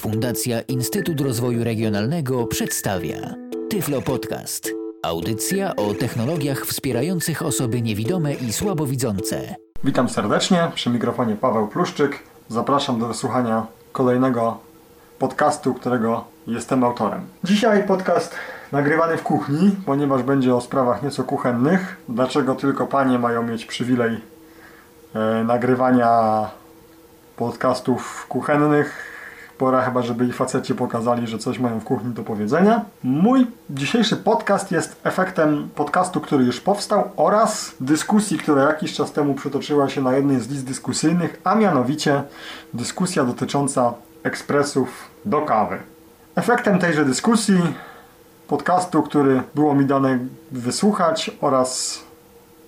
Fundacja Instytut Rozwoju Regionalnego przedstawia Tyflo Podcast. Audycja o technologiach wspierających osoby niewidome i słabowidzące. Witam serdecznie, przy mikrofonie Paweł Pluszczyk. Zapraszam do wysłuchania kolejnego podcastu, którego jestem autorem. Dzisiaj podcast nagrywany w kuchni, ponieważ będzie o sprawach nieco kuchennych. Dlaczego tylko panie mają mieć przywilej e, nagrywania podcastów kuchennych? Pora chyba, żeby i faceci pokazali, że coś mają w kuchni do powiedzenia. Mój dzisiejszy podcast jest efektem podcastu, który już powstał oraz dyskusji, która jakiś czas temu przytoczyła się na jednej z list dyskusyjnych, a mianowicie dyskusja dotycząca ekspresów do kawy. Efektem tejże dyskusji, podcastu, który było mi dane wysłuchać oraz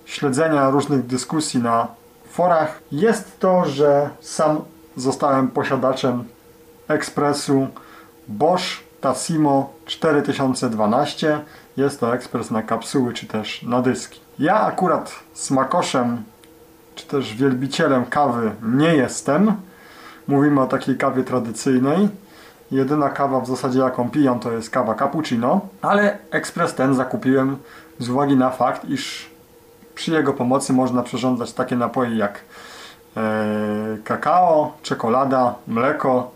śledzenia różnych dyskusji na forach, jest to, że sam zostałem posiadaczem ekspresu Bosch Tassimo 4012. Jest to ekspres na kapsuły czy też na dyski. Ja akurat smakoszem czy też wielbicielem kawy nie jestem. Mówimy o takiej kawie tradycyjnej. Jedyna kawa w zasadzie jaką pijam to jest kawa cappuccino, ale ekspres ten zakupiłem z uwagi na fakt, iż przy jego pomocy można przyrządzać takie napoje jak e, kakao, czekolada, mleko,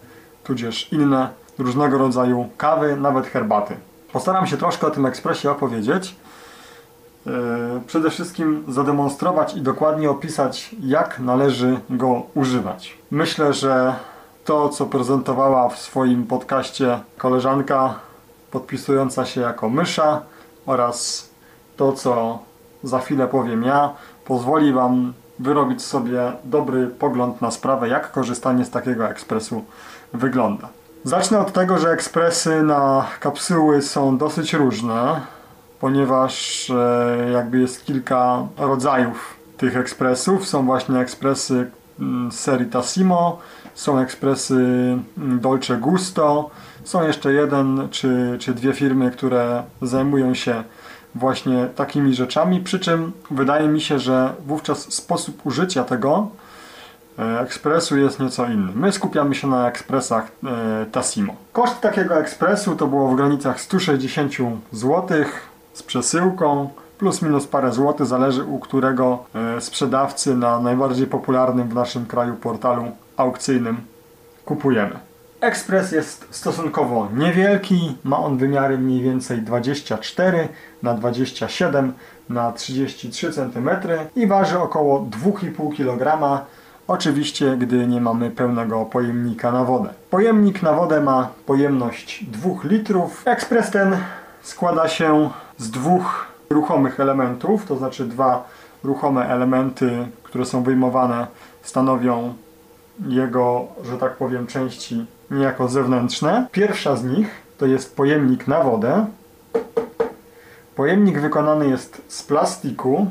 tudzież inne różnego rodzaju kawy, nawet herbaty. Postaram się troszkę o tym ekspresie opowiedzieć. E, przede wszystkim zademonstrować i dokładnie opisać, jak należy go używać. Myślę, że to, co prezentowała w swoim podcaście koleżanka podpisująca się jako mysza oraz to, co za chwilę powiem ja, pozwoli Wam wyrobić sobie dobry pogląd na sprawę, jak korzystanie z takiego ekspresu wygląda. Zacznę od tego, że ekspresy na kapsuły są dosyć różne, ponieważ e, jakby jest kilka rodzajów tych ekspresów. Są właśnie ekspresy mm, serii Tassimo, są ekspresy mm, Dolce Gusto, są jeszcze jeden czy, czy dwie firmy, które zajmują się właśnie takimi rzeczami, przy czym wydaje mi się, że wówczas sposób użycia tego ekspresu jest nieco inny. My skupiamy się na ekspresach e, Tassimo. Koszt takiego ekspresu to było w granicach 160 zł z przesyłką, plus minus parę złotych, zależy u którego e, sprzedawcy na najbardziej popularnym w naszym kraju portalu aukcyjnym kupujemy. Ekspres jest stosunkowo niewielki, ma on wymiary mniej więcej 24 na 27 na 33 cm i waży około 2,5 kg. Oczywiście, gdy nie mamy pełnego pojemnika na wodę. Pojemnik na wodę ma pojemność 2 litrów. Ekspres ten składa się z dwóch ruchomych elementów, to znaczy dwa ruchome elementy, które są wyjmowane, stanowią jego, że tak powiem, części niejako zewnętrzne. Pierwsza z nich to jest pojemnik na wodę. Pojemnik wykonany jest z plastiku.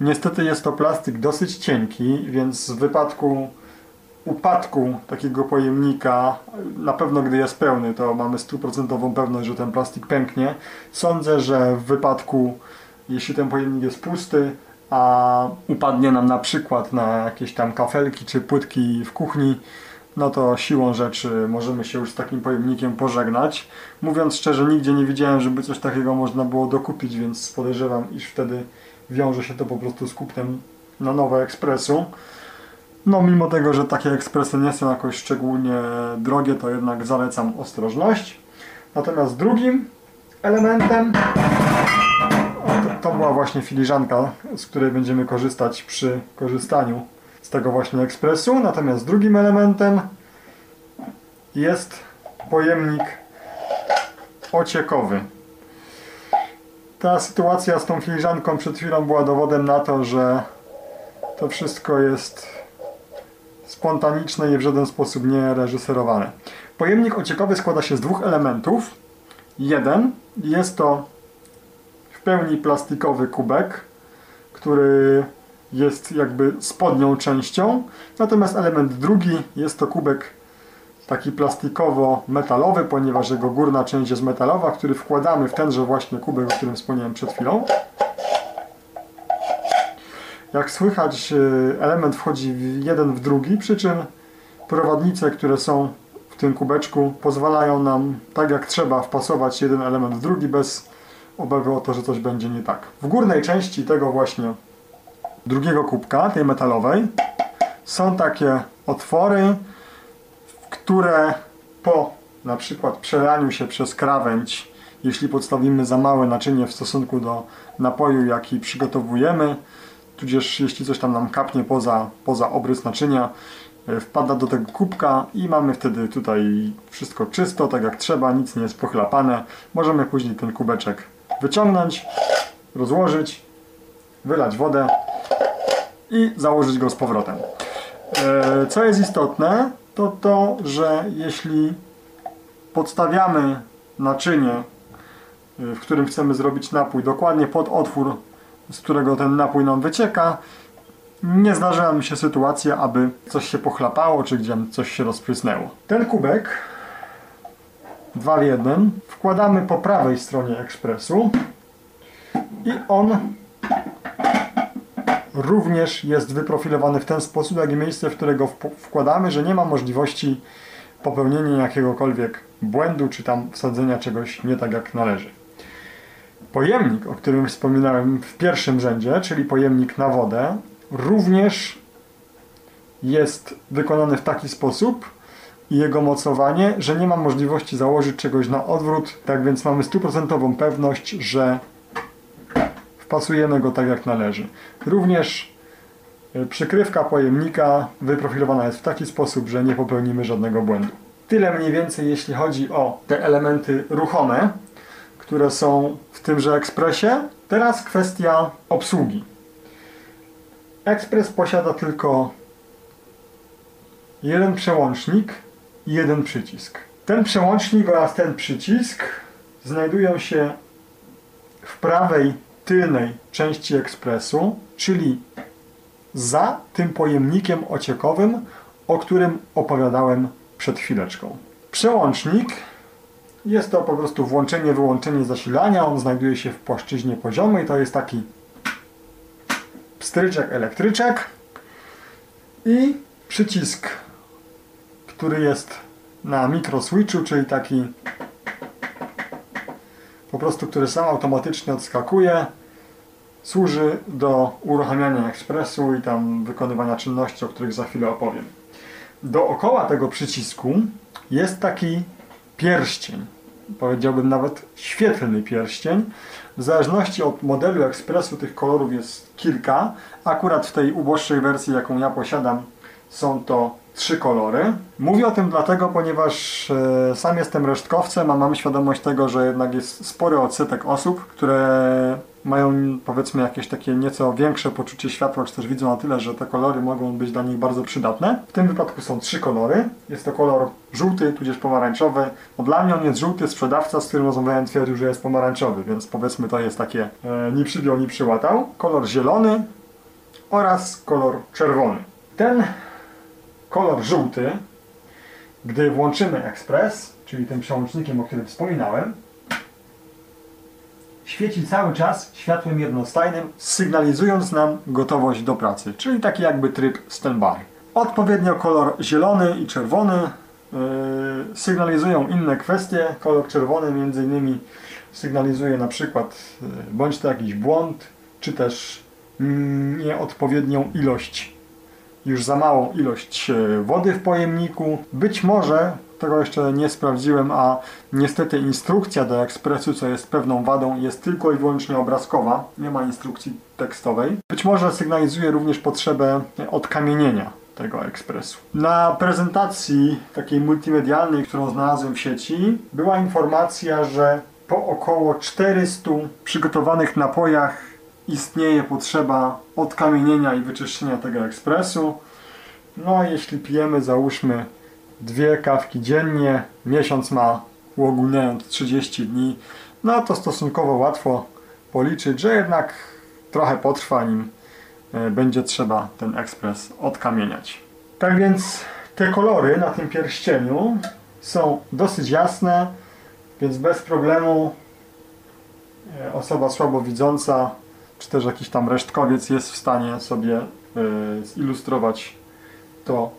Niestety jest to plastik dosyć cienki, więc w wypadku upadku takiego pojemnika, na pewno gdy jest pełny, to mamy stuprocentową pewność, że ten plastik pęknie. Sądzę, że w wypadku, jeśli ten pojemnik jest pusty, a upadnie nam na przykład na jakieś tam kafelki czy płytki w kuchni, no to siłą rzeczy możemy się już z takim pojemnikiem pożegnać. Mówiąc szczerze, nigdzie nie widziałem, żeby coś takiego można było dokupić, więc podejrzewam, iż wtedy wiąże się to po prostu z kupnem na nowe ekspresu. No mimo tego, że takie ekspresy nie są jakoś szczególnie drogie, to jednak zalecam ostrożność. Natomiast drugim elementem to, to była właśnie filiżanka, z której będziemy korzystać przy korzystaniu z tego właśnie ekspresu. Natomiast drugim elementem jest pojemnik ociekowy. Ta sytuacja z tą filiżanką przed chwilą była dowodem na to, że to wszystko jest spontaniczne i w żaden sposób nie reżyserowane. Pojemnik ociekowy składa się z dwóch elementów. Jeden jest to w pełni plastikowy kubek, który jest jakby spodnią częścią. Natomiast element drugi jest to kubek taki plastikowo-metalowy, ponieważ jego górna część jest metalowa, który wkładamy w tenże właśnie kubek, o którym wspomniałem przed chwilą. Jak słychać, e, element wchodzi jeden w drugi, przy czym prowadnice, które są w tym kubeczku pozwalają nam tak jak trzeba wpasować jeden element w drugi bez obawy o to, że coś będzie nie tak. W górnej części tego właśnie drugiego kubka, tej metalowej, są takie otwory, które po na przykład przelaniu się przez krawędź, jeśli podstawimy za małe naczynie w stosunku do napoju, jaki przygotowujemy, tudzież jeśli coś tam nam kapnie poza, poza obrys naczynia, e, wpada do tego kubka i mamy wtedy tutaj wszystko czysto, tak jak trzeba, nic nie jest pochlapane. Możemy później ten kubeczek wyciągnąć, rozłożyć, wylać wodę i założyć go z powrotem. E, co jest istotne, to to, że jeśli podstawiamy naczynie, e, w którym chcemy zrobić napój, dokładnie pod otwór, z którego ten napój nam wycieka, nie zdarzyła mi się sytuacja, aby coś się pochlapało, czy gdzie coś się rozprysnęło. Ten kubek, dwa w jeden, wkładamy po prawej stronie ekspresu i on również jest wyprofilowany w ten sposób, jak i miejsce, w którego wkładamy, że nie ma możliwości popełnienia jakiegokolwiek błędu, czy tam wsadzenia czegoś nie tak jak należy. Pojemnik, o którym wspominałem w pierwszym rzędzie, czyli pojemnik na wodę, również jest wykonany w taki sposób i jego mocowanie, że nie ma możliwości założyć czegoś na odwrót, tak więc mamy stuprocentową pewność, że wpasujemy go tak jak należy. Również e, przykrywka pojemnika wyprofilowana jest w taki sposób, że nie popełnimy żadnego błędu. Tyle mniej więcej jeśli chodzi o te elementy ruchome, które są w tymże ekspresie. Teraz kwestia obsługi. Ekspres posiada tylko jeden przełącznik i jeden przycisk. Ten przełącznik oraz ten przycisk znajdują się w prawej tylnej części ekspresu, czyli za tym pojemnikiem ociekowym, o którym opowiadałem przed chwileczką. Przełącznik jest to po prostu włączenie, wyłączenie zasilania. On znajduje się w płaszczyźnie poziomej. To jest taki pstryczek, elektryczek i przycisk, który jest na mikroswitchu, czyli taki po prostu, który sam automatycznie odskakuje, służy do uruchamiania ekspresu i tam wykonywania czynności, o których za chwilę opowiem. Dookoła tego przycisku jest taki pierścień, powiedziałbym nawet świetlny pierścień. W zależności od modelu ekspresu tych kolorów jest kilka. Akurat w tej uboższej wersji, jaką ja posiadam, są to trzy kolory. Mówię o tym dlatego, ponieważ e, sam jestem resztkowcem, a mam świadomość tego, że jednak jest spory odsetek osób, które mają powiedzmy jakieś takie nieco większe poczucie światła, czy też widzą na tyle, że te kolory mogą być dla nich bardzo przydatne. W tym wypadku są trzy kolory. Jest to kolor żółty, tudzież pomarańczowy. No dla mnie on jest żółty, sprzedawca, z którym rozmawiałem twierdził, że jest pomarańczowy, więc powiedzmy to jest takie e, ni przybiał, ni przyłatał. Kolor zielony oraz kolor czerwony. Ten kolor żółty, gdy włączymy ekspres, czyli tym przełącznikiem, o którym wspominałem, świeci cały czas światłem jednostajnym, sygnalizując nam gotowość do pracy, czyli taki jakby tryb standby. Odpowiednio kolor zielony i czerwony yy, sygnalizują inne kwestie. Kolor czerwony między innymi sygnalizuje na przykład yy, bądź to jakiś błąd, czy też yy, nieodpowiednią ilość już za małą ilość e, wody w pojemniku. Być może, tego jeszcze nie sprawdziłem, a niestety instrukcja do ekspresu, co jest pewną wadą, jest tylko i wyłącznie obrazkowa, nie ma instrukcji tekstowej. Być może sygnalizuje również potrzebę odkamienienia tego ekspresu. Na prezentacji takiej multimedialnej, którą znalazłem w sieci, była informacja, że po około 400 przygotowanych napojach istnieje potrzeba odkamienienia i wyczyszczenia tego ekspresu. No a jeśli pijemy załóżmy dwie kawki dziennie, miesiąc ma uogólniając 30 dni, no to stosunkowo łatwo policzyć, że jednak trochę potrwa nim e, będzie trzeba ten ekspres odkamieniać. Tak więc te kolory na tym pierścieniu są dosyć jasne, więc bez problemu e, osoba słabowidząca czy też jakiś tam resztkowiec jest w stanie sobie y, zilustrować to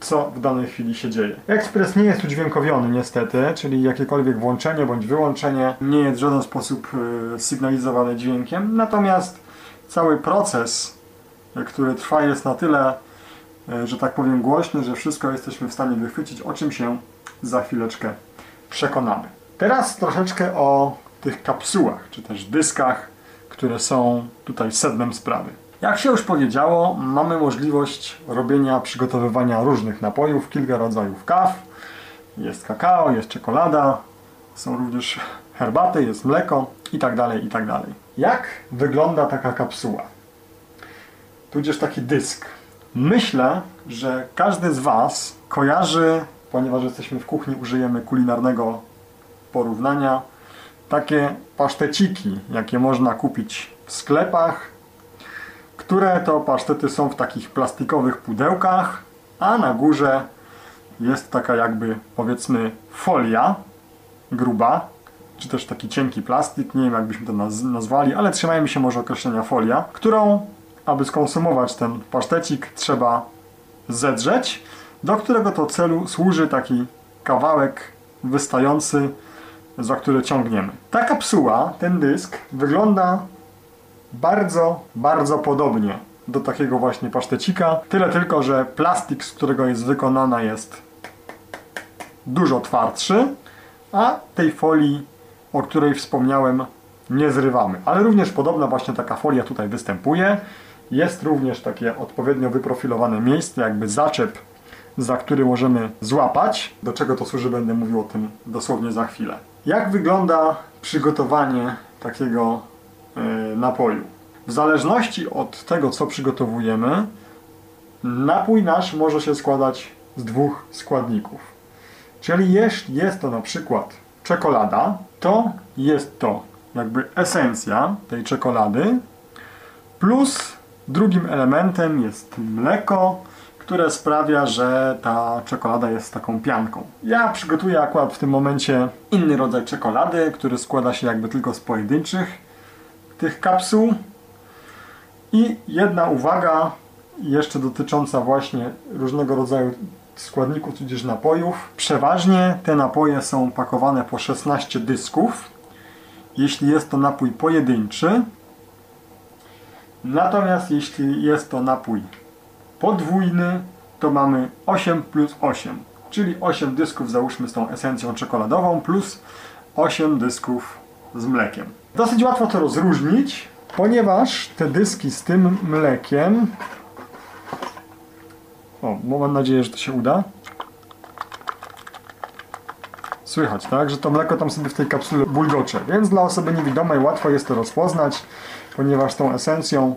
co w danej chwili się dzieje. Ekspres nie jest udźwiękowiony niestety, czyli jakiekolwiek włączenie bądź wyłączenie nie jest w żaden sposób y, sygnalizowane dźwiękiem, natomiast cały proces, y, który trwa jest na tyle, że tak powiem głośny, że wszystko jesteśmy w stanie wychwycić, o czym się za chwileczkę przekonamy. Teraz troszeczkę o tych kapsułach, czy też dyskach, które są tutaj sednem sprawy. Jak się już powiedziało, mamy możliwość robienia, przygotowywania różnych napojów, kilka rodzajów kaw. Jest kakao, jest czekolada, są również herbaty, jest mleko i tak dalej, i tak. Jak wygląda taka kapsuła? Tudzież taki dysk. Myślę, że każdy z Was kojarzy, ponieważ jesteśmy w kuchni, użyjemy kulinarnego porównania, takie paszteciki, jakie można kupić w sklepach, które to pasztety są w takich plastikowych pudełkach, a na górze jest taka jakby powiedzmy folia gruba, czy też taki cienki plastik, nie wiem jak byśmy to naz nazwali, ale trzymajmy się może określenia folia, którą, aby skonsumować ten pasztecik, trzeba zedrzeć, do którego to celu służy taki kawałek wystający, za który ciągniemy. Ta kapsuła, ten dysk, wygląda bardzo, bardzo podobnie do takiego właśnie pasztecika. Tyle tylko, że plastik, z którego jest wykonana jest dużo twardszy, a tej folii, o której wspomniałem, nie zrywamy. Ale również podobna właśnie taka folia tutaj występuje. Jest również takie odpowiednio wyprofilowane miejsce, jakby zaczep, za który możemy złapać. Do czego to służy, będę mówił o tym dosłownie za chwilę. Jak wygląda przygotowanie takiego yy, napoju? W zależności od tego, co przygotowujemy, napój nasz może się składać z dwóch składników. Czyli jeśli jest to na przykład czekolada, to jest to jakby esencja tej czekolady, plus drugim elementem jest mleko, które sprawia, że ta czekolada jest taką pianką. Ja przygotuję akurat w tym momencie inny rodzaj czekolady, który składa się jakby tylko z pojedynczych tych kapsuł. I jedna uwaga jeszcze dotycząca właśnie różnego rodzaju składników tudzież napojów. Przeważnie te napoje są pakowane po 16 dysków, jeśli jest to napój pojedynczy. Natomiast jeśli jest to napój podwójny, to mamy 8 plus 8, czyli 8 dysków załóżmy z tą esencją czekoladową plus 8 dysków z mlekiem. Dosyć łatwo to rozróżnić, ponieważ te dyski z tym mlekiem o, mam nadzieję, że to się uda. Słychać, tak? Że to mleko tam sobie w tej kapsule bulgocze, więc dla osoby niewidomej łatwo jest to rozpoznać, ponieważ tą esencją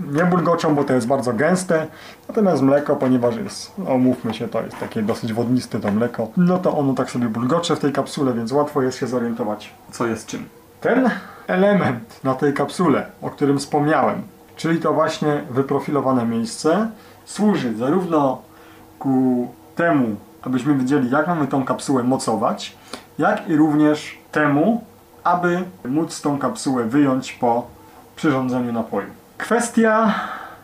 nie bulgoczą, bo to jest bardzo gęste, natomiast mleko, ponieważ jest, no mówmy się, to jest takie dosyć wodniste to mleko, no to ono tak sobie bulgocze w tej kapsule, więc łatwo jest się zorientować, co jest czym. Ten element na tej kapsule, o którym wspomniałem, czyli to właśnie wyprofilowane miejsce, służy zarówno ku temu, abyśmy wiedzieli, jak mamy tą kapsułę mocować, jak i również temu, aby móc tą kapsułę wyjąć po przyrządzeniu napoju. Kwestia,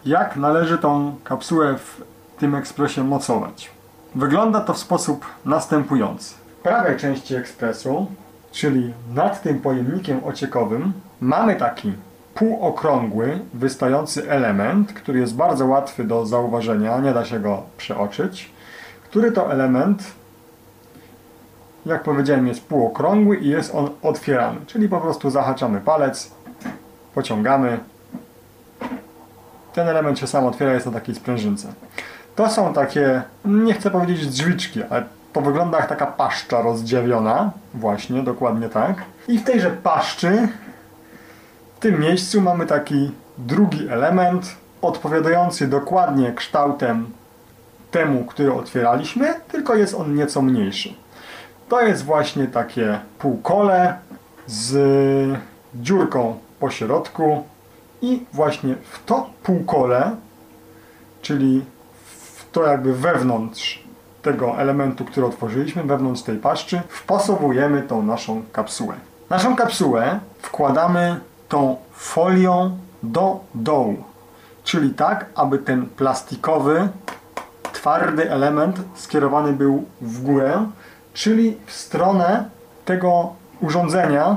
jak należy tą kapsułę w tym ekspresie mocować. Wygląda to w sposób następujący. W prawej części ekspresu, czyli nad tym pojemnikiem ociekowym, mamy taki półokrągły, wystający element, który jest bardzo łatwy do zauważenia, nie da się go przeoczyć, który to element, jak powiedziałem, jest półokrągły i jest on otwierany, czyli po prostu zahaczamy palec, pociągamy, ten element się sam otwiera, jest na takiej sprężynce. To są takie, nie chcę powiedzieć drzwiczki, ale to wygląda jak taka paszcza rozdziawiona, właśnie, dokładnie tak. I w tejże paszczy w tym miejscu mamy taki drugi element, odpowiadający dokładnie kształtem temu, który otwieraliśmy, tylko jest on nieco mniejszy. To jest właśnie takie półkole z dziurką po środku i właśnie w to półkole, czyli w to jakby wewnątrz tego elementu, który otworzyliśmy, wewnątrz tej paszczy, wpasowujemy tą naszą kapsułę. Naszą kapsułę wkładamy tą folią do dołu. Czyli tak, aby ten plastikowy, twardy element skierowany był w górę, czyli w stronę tego urządzenia,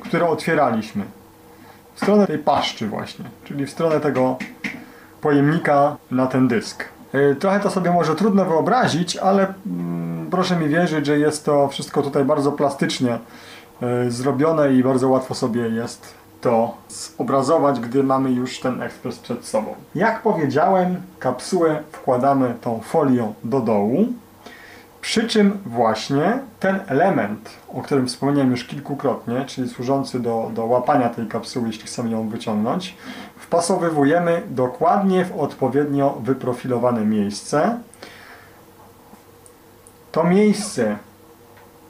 które otwieraliśmy. W stronę tej paszczy właśnie, czyli w stronę tego pojemnika na ten dysk. Yy, Trochę to sobie może trudno wyobrazić, ale mm, proszę mi wierzyć, że jest to wszystko tutaj bardzo plastycznie yy, zrobione i bardzo łatwo sobie jest to zobrazować, gdy mamy już ten ekspres przed sobą. Jak powiedziałem, kapsułę wkładamy tą folią do dołu, przy czym właśnie ten element, o którym wspomniałem już kilkukrotnie, czyli służący do, do łapania tej kapsuły, jeśli chcemy ją wyciągnąć, wpasowywujemy dokładnie w odpowiednio wyprofilowane miejsce. To miejsce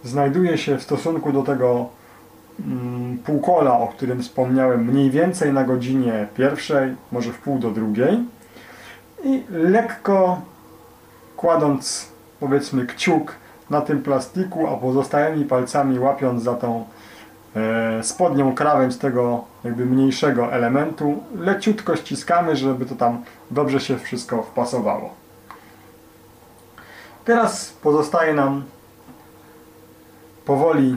znajduje się w stosunku do tego mm, półkola, o którym wspomniałem, mniej więcej na godzinie pierwszej, może w pół do drugiej. I lekko kładąc powiedzmy kciuk na tym plastiku, a pozostałymi palcami łapiąc za tą e, spodnią krawędź tego jakby mniejszego elementu, leciutko ściskamy, żeby to tam dobrze się wszystko wpasowało. Teraz pozostaje nam powoli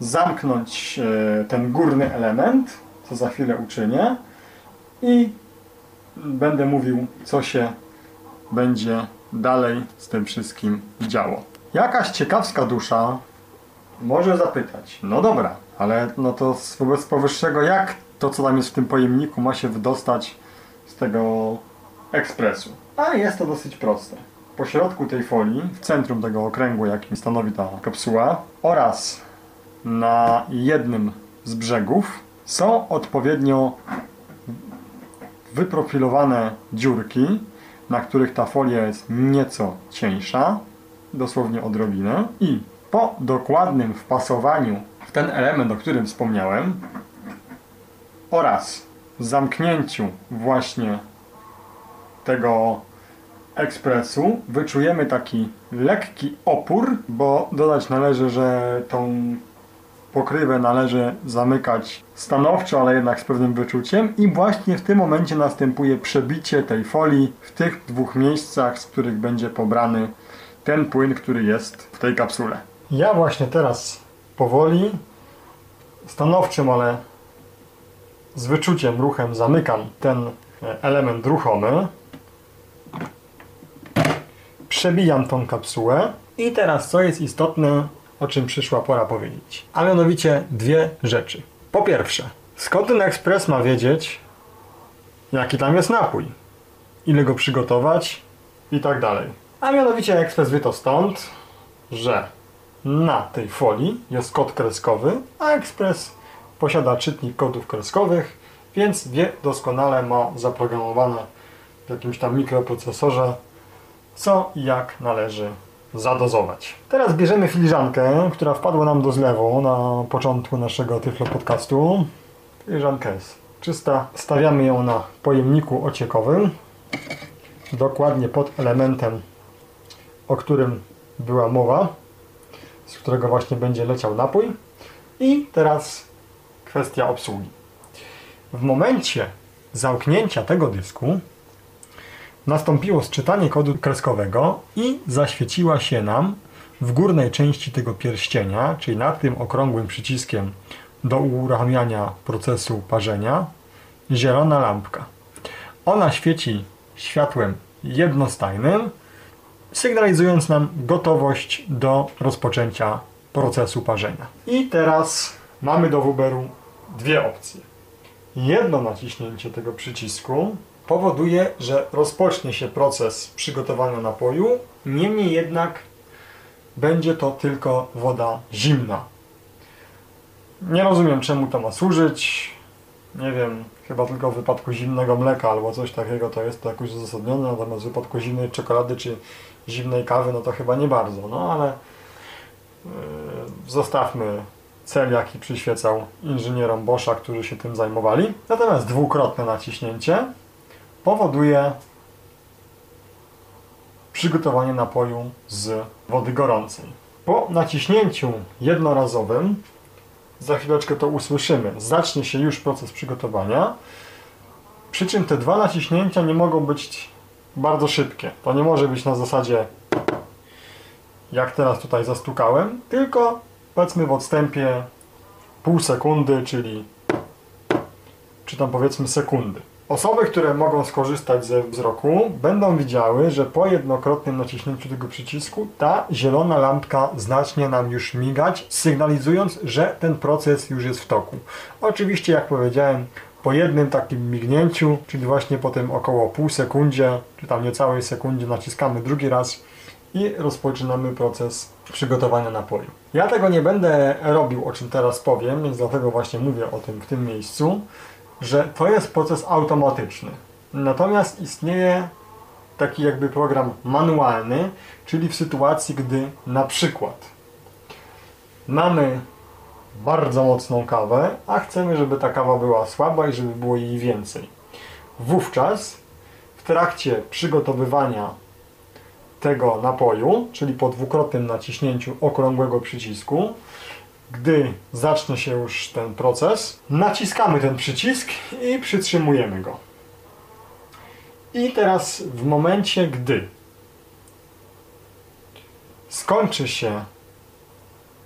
zamknąć e, ten górny element, co za chwilę uczynię i będę mówił, co się będzie dalej z tym wszystkim działo. Jakaś ciekawska dusza może zapytać, no dobra, ale no to wobec powyższego, jak to, co tam jest w tym pojemniku, ma się wydostać z tego ekspresu? A jest to dosyć proste. Po środku tej folii, w centrum tego okręgu, jakim stanowi ta kapsuła, oraz na jednym z brzegów są odpowiednio wyprofilowane dziurki, na których ta folia jest nieco cieńsza, dosłownie odrobinę i po dokładnym wpasowaniu w ten element, o którym wspomniałem oraz zamknięciu właśnie tego ekspresu wyczujemy taki lekki opór, bo dodać należy, że tą pokrywę należy zamykać stanowczo, ale jednak z pewnym wyczuciem i właśnie w tym momencie następuje przebicie tej folii w tych dwóch miejscach, z których będzie pobrany ten płyn, który jest w tej kapsule. Ja właśnie teraz powoli, stanowczym, ale z wyczuciem, ruchem zamykam ten element ruchomy. Przebijam tą kapsułę i teraz co jest istotne, o czym przyszła pora powiedzieć. A mianowicie dwie rzeczy. Po pierwsze, skąd ten ekspres ma wiedzieć, jaki tam jest napój, ile go przygotować i tak dalej. A mianowicie ekspres wie to stąd, że na tej folii jest kod kreskowy, a ekspres posiada czytnik kodów kreskowych, więc wie doskonale, ma zaprogramowane w jakimś tam mikroprocesorze, co i jak należy zadozować. Teraz bierzemy filiżankę, która wpadła nam do zlewu na początku naszego Tyflo podcastu. Filiżanka jest czysta. Stawiamy ją na pojemniku ociekowym, dokładnie pod elementem, o którym była mowa, z którego właśnie będzie leciał napój. I teraz kwestia obsługi. W momencie zamknięcia tego dysku nastąpiło sczytanie kodu kreskowego i zaświeciła się nam w górnej części tego pierścienia, czyli nad tym okrągłym przyciskiem do uruchamiania procesu parzenia, zielona lampka. Ona świeci światłem jednostajnym, sygnalizując nam gotowość do rozpoczęcia procesu parzenia. I teraz mamy do wyboru dwie opcje. Jedno naciśnięcie tego przycisku powoduje, że rozpocznie się proces przygotowania napoju, niemniej jednak będzie to tylko woda zimna. Nie rozumiem czemu to ma służyć. Nie wiem, chyba tylko w wypadku zimnego mleka albo coś takiego to jest to jakoś uzasadnione, natomiast w wypadku zimnej czekolady czy zimnej kawy no to chyba nie bardzo. No ale yy, zostawmy cel, jaki przyświecał inżynierom Boscha, którzy się tym zajmowali. Natomiast dwukrotne naciśnięcie powoduje przygotowanie napoju z wody gorącej. Po naciśnięciu jednorazowym, za chwileczkę to usłyszymy, zacznie się już proces przygotowania. Przy czym te dwa naciśnięcia nie mogą być bardzo szybkie. To nie może być na zasadzie jak teraz tutaj zastukałem, tylko powiedzmy w odstępie pół sekundy, czyli czy tam powiedzmy sekundy. Osoby, które mogą skorzystać ze wzroku, będą widziały, że po jednokrotnym naciśnięciu tego przycisku ta zielona lampka zacznie nam już migać, sygnalizując, że ten proces już jest w toku. Oczywiście, jak powiedziałem, po jednym takim mignięciu, czyli właśnie po tym około pół sekundzie, czy tam niecałej sekundzie naciskamy drugi raz i rozpoczynamy proces przygotowania napoju. Ja tego nie będę robił, o czym teraz powiem, więc dlatego właśnie mówię o tym w tym miejscu że to jest proces automatyczny. Natomiast istnieje taki jakby program manualny, czyli w sytuacji, gdy na przykład mamy bardzo mocną kawę, a chcemy, żeby ta kawa była słaba i żeby było jej więcej. Wówczas w trakcie przygotowywania tego napoju, czyli po dwukrotnym naciśnięciu okrągłego przycisku, gdy zacznie się już ten proces, naciskamy ten przycisk i przytrzymujemy go. I teraz w momencie, gdy skończy się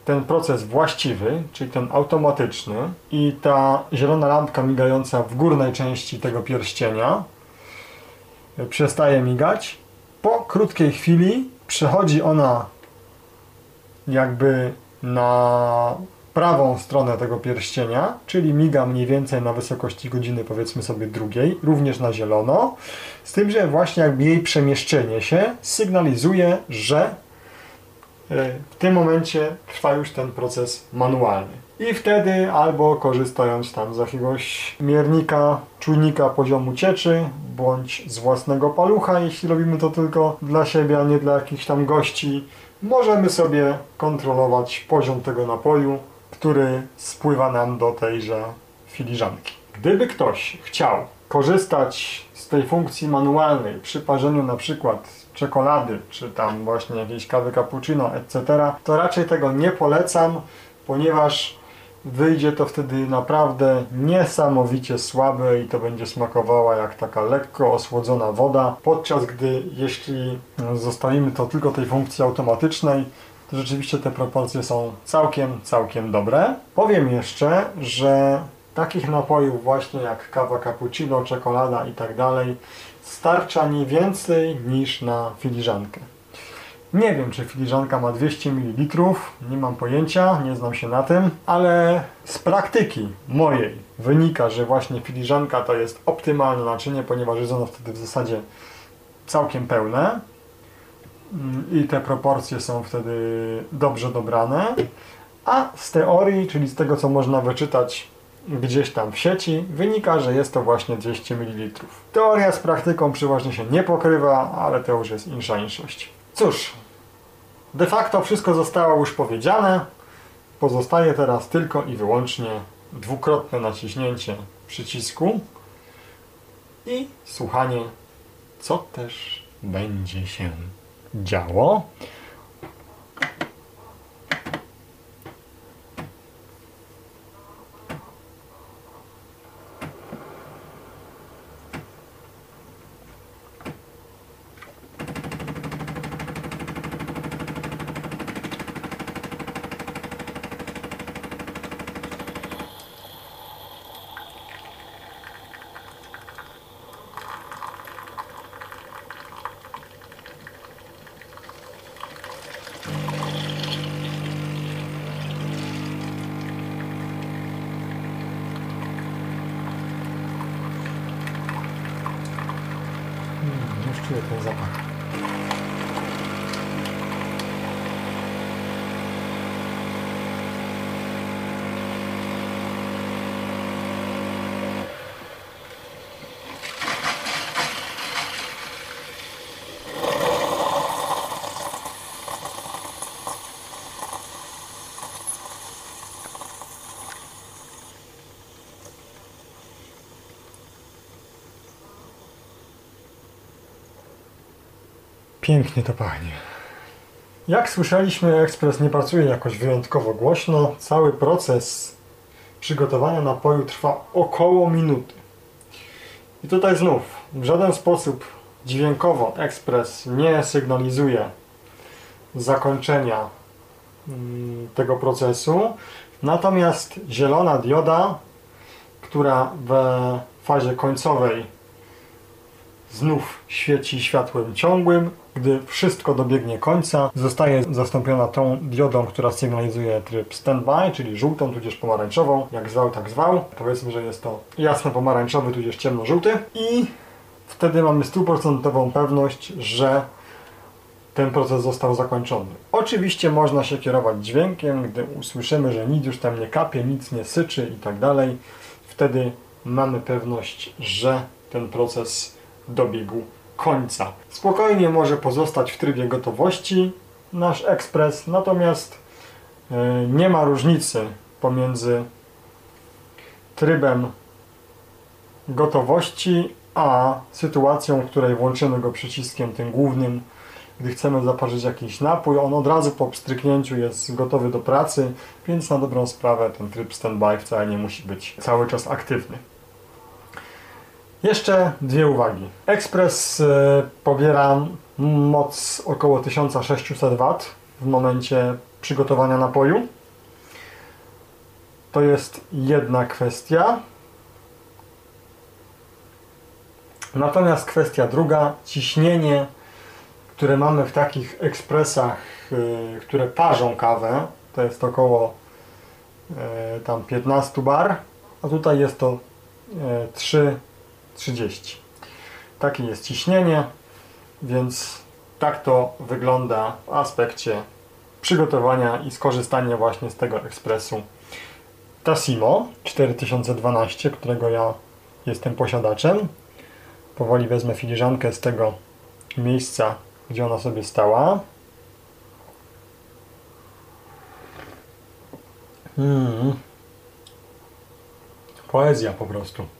ten proces właściwy, czyli ten automatyczny i ta zielona lampka migająca w górnej części tego pierścienia przestaje migać, po krótkiej chwili przechodzi ona jakby na prawą stronę tego pierścienia, czyli miga mniej więcej na wysokości godziny powiedzmy sobie drugiej, również na zielono, z tym, że właśnie jakby jej przemieszczenie się sygnalizuje, że e, w tym momencie trwa już ten proces manualny. I wtedy albo korzystając tam z jakiegoś miernika, czujnika poziomu cieczy, bądź z własnego palucha, jeśli robimy to tylko dla siebie, a nie dla jakichś tam gości, możemy sobie kontrolować poziom tego napoju, który spływa nam do tejże filiżanki. Gdyby ktoś chciał korzystać z tej funkcji manualnej przy parzeniu na przykład czekolady, czy tam właśnie jakiejś kawy cappuccino, etc., to raczej tego nie polecam, ponieważ wyjdzie to wtedy naprawdę niesamowicie słabe i to będzie smakowała jak taka lekko osłodzona woda, podczas gdy jeśli zostawimy to tylko tej funkcji automatycznej, to rzeczywiście te proporcje są całkiem, całkiem dobre. Powiem jeszcze, że takich napojów właśnie jak kawa cappuccino, czekolada i tak dalej starcza nie więcej niż na filiżankę. Nie wiem, czy filiżanka ma 200 ml, nie mam pojęcia, nie znam się na tym, ale z praktyki mojej wynika, że właśnie filiżanka to jest optymalne naczynie, ponieważ jest ono wtedy w zasadzie całkiem pełne mm, i te proporcje są wtedy dobrze dobrane. A z teorii, czyli z tego co można wyczytać gdzieś tam w sieci, wynika, że jest to właśnie 200 ml. Teoria z praktyką przeważnie się nie pokrywa, ale to już jest insza inszość. Cóż, de facto wszystko zostało już powiedziane. Pozostaje teraz tylko i wyłącznie dwukrotne naciśnięcie przycisku i słuchanie, co też będzie się działo. Już czuję ten zapach. Pięknie to pachnie. Jak słyszeliśmy, ekspres nie pracuje jakoś wyjątkowo głośno. Cały proces przygotowania napoju trwa około minuty. I tutaj znów w żaden sposób dźwiękowo ekspres nie sygnalizuje zakończenia mm, tego procesu. Natomiast zielona dioda, która w fazie końcowej znów świeci światłem ciągłym, gdy wszystko dobiegnie końca, zostaje zastąpiona tą diodą, która sygnalizuje tryb standby, czyli żółtą, tudzież pomarańczową, jak zwał, tak zwał. Powiedzmy, że jest to jasno pomarańczowy, tudzież ciemno-żółty i wtedy mamy stuprocentową pewność, że ten proces został zakończony. Oczywiście można się kierować dźwiękiem, gdy usłyszymy, że nic już tam nie kapie, nic nie syczy i tak dalej. Wtedy mamy pewność, że ten proces dobiegł końca. Spokojnie może pozostać w trybie gotowości nasz ekspres, natomiast e, nie ma różnicy pomiędzy trybem gotowości a sytuacją, w której włączymy go przyciskiem tym głównym gdy chcemy zaparzyć jakiś napój, on od razu po pstryknięciu jest gotowy do pracy, więc na dobrą sprawę ten tryb standby wcale nie musi być cały czas aktywny. Jeszcze dwie uwagi. Ekspres y, pobiera moc około 1600 W w momencie przygotowania napoju. To jest jedna kwestia. Natomiast kwestia druga, ciśnienie, które mamy w takich ekspresach, y, które parzą kawę, to jest około y, tam 15 bar, a tutaj jest to 3 30. Takie jest ciśnienie, więc tak to wygląda w aspekcie przygotowania i skorzystania właśnie z tego ekspresu Tassimo 4012, którego ja jestem posiadaczem. Powoli wezmę filiżankę z tego miejsca, gdzie ona sobie stała. Hmm. Poezja po prostu.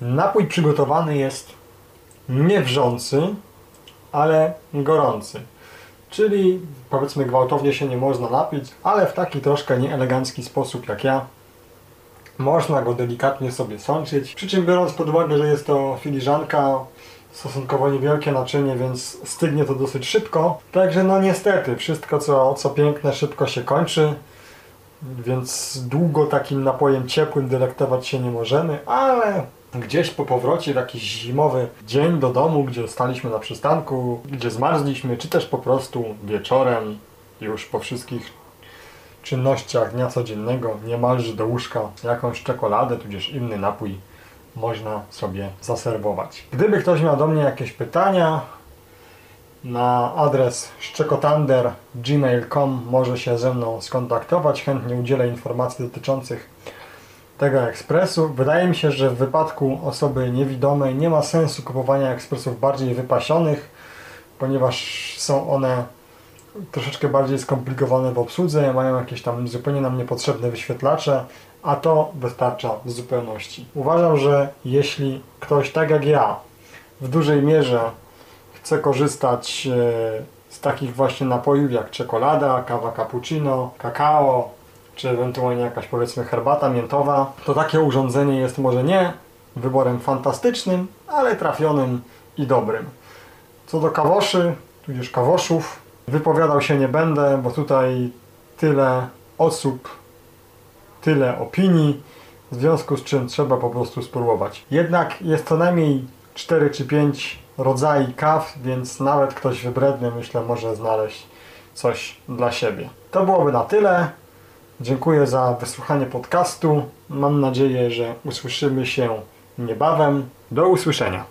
Napój przygotowany jest nie wrzący, ale gorący. Czyli powiedzmy gwałtownie się nie można napić, ale w taki troszkę nieelegancki sposób jak ja można go delikatnie sobie sączyć. Przy czym biorąc pod uwagę, że jest to filiżanka stosunkowo niewielkie naczynie, więc stygnie to dosyć szybko. Także no niestety, wszystko co, co piękne szybko się kończy, więc długo takim napojem ciepłym delektować się nie możemy, ale gdzieś po powrocie w jakiś zimowy dzień do domu, gdzie staliśmy na przystanku, gdzie zmarzliśmy, czy też po prostu wieczorem, już po wszystkich czynnościach dnia codziennego, niemalże do łóżka, jakąś czekoladę, tudzież inny napój można sobie zaserwować. Gdyby ktoś miał do mnie jakieś pytania, na adres szczekotander.gmail.com może się ze mną skontaktować. Chętnie udzielę informacji dotyczących tego ekspresu. Wydaje mi się, że w wypadku osoby niewidomej nie ma sensu kupowania ekspresów bardziej wypasionych, ponieważ są one troszeczkę bardziej skomplikowane w obsłudze, mają jakieś tam zupełnie nam niepotrzebne wyświetlacze, a to wystarcza w zupełności. Uważam, że jeśli ktoś tak jak ja w dużej mierze chce korzystać e, z takich właśnie napojów jak czekolada, kawa cappuccino, kakao, czy ewentualnie jakaś powiedzmy herbata miętowa, to takie urządzenie jest może nie wyborem fantastycznym, ale trafionym i dobrym. Co do kawoszy, tudzież kawoszów, wypowiadał się nie będę, bo tutaj tyle osób tyle opinii, w związku z czym trzeba po prostu spróbować. Jednak jest co najmniej 4 czy 5 rodzajów kaw, więc nawet ktoś wybredny myślę może znaleźć coś dla siebie. To byłoby na tyle. Dziękuję za wysłuchanie podcastu. Mam nadzieję, że usłyszymy się niebawem. Do usłyszenia.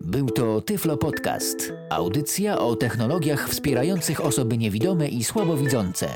Był to Tyflo Podcast. Audycja o technologiach wspierających osoby niewidome i słabowidzące.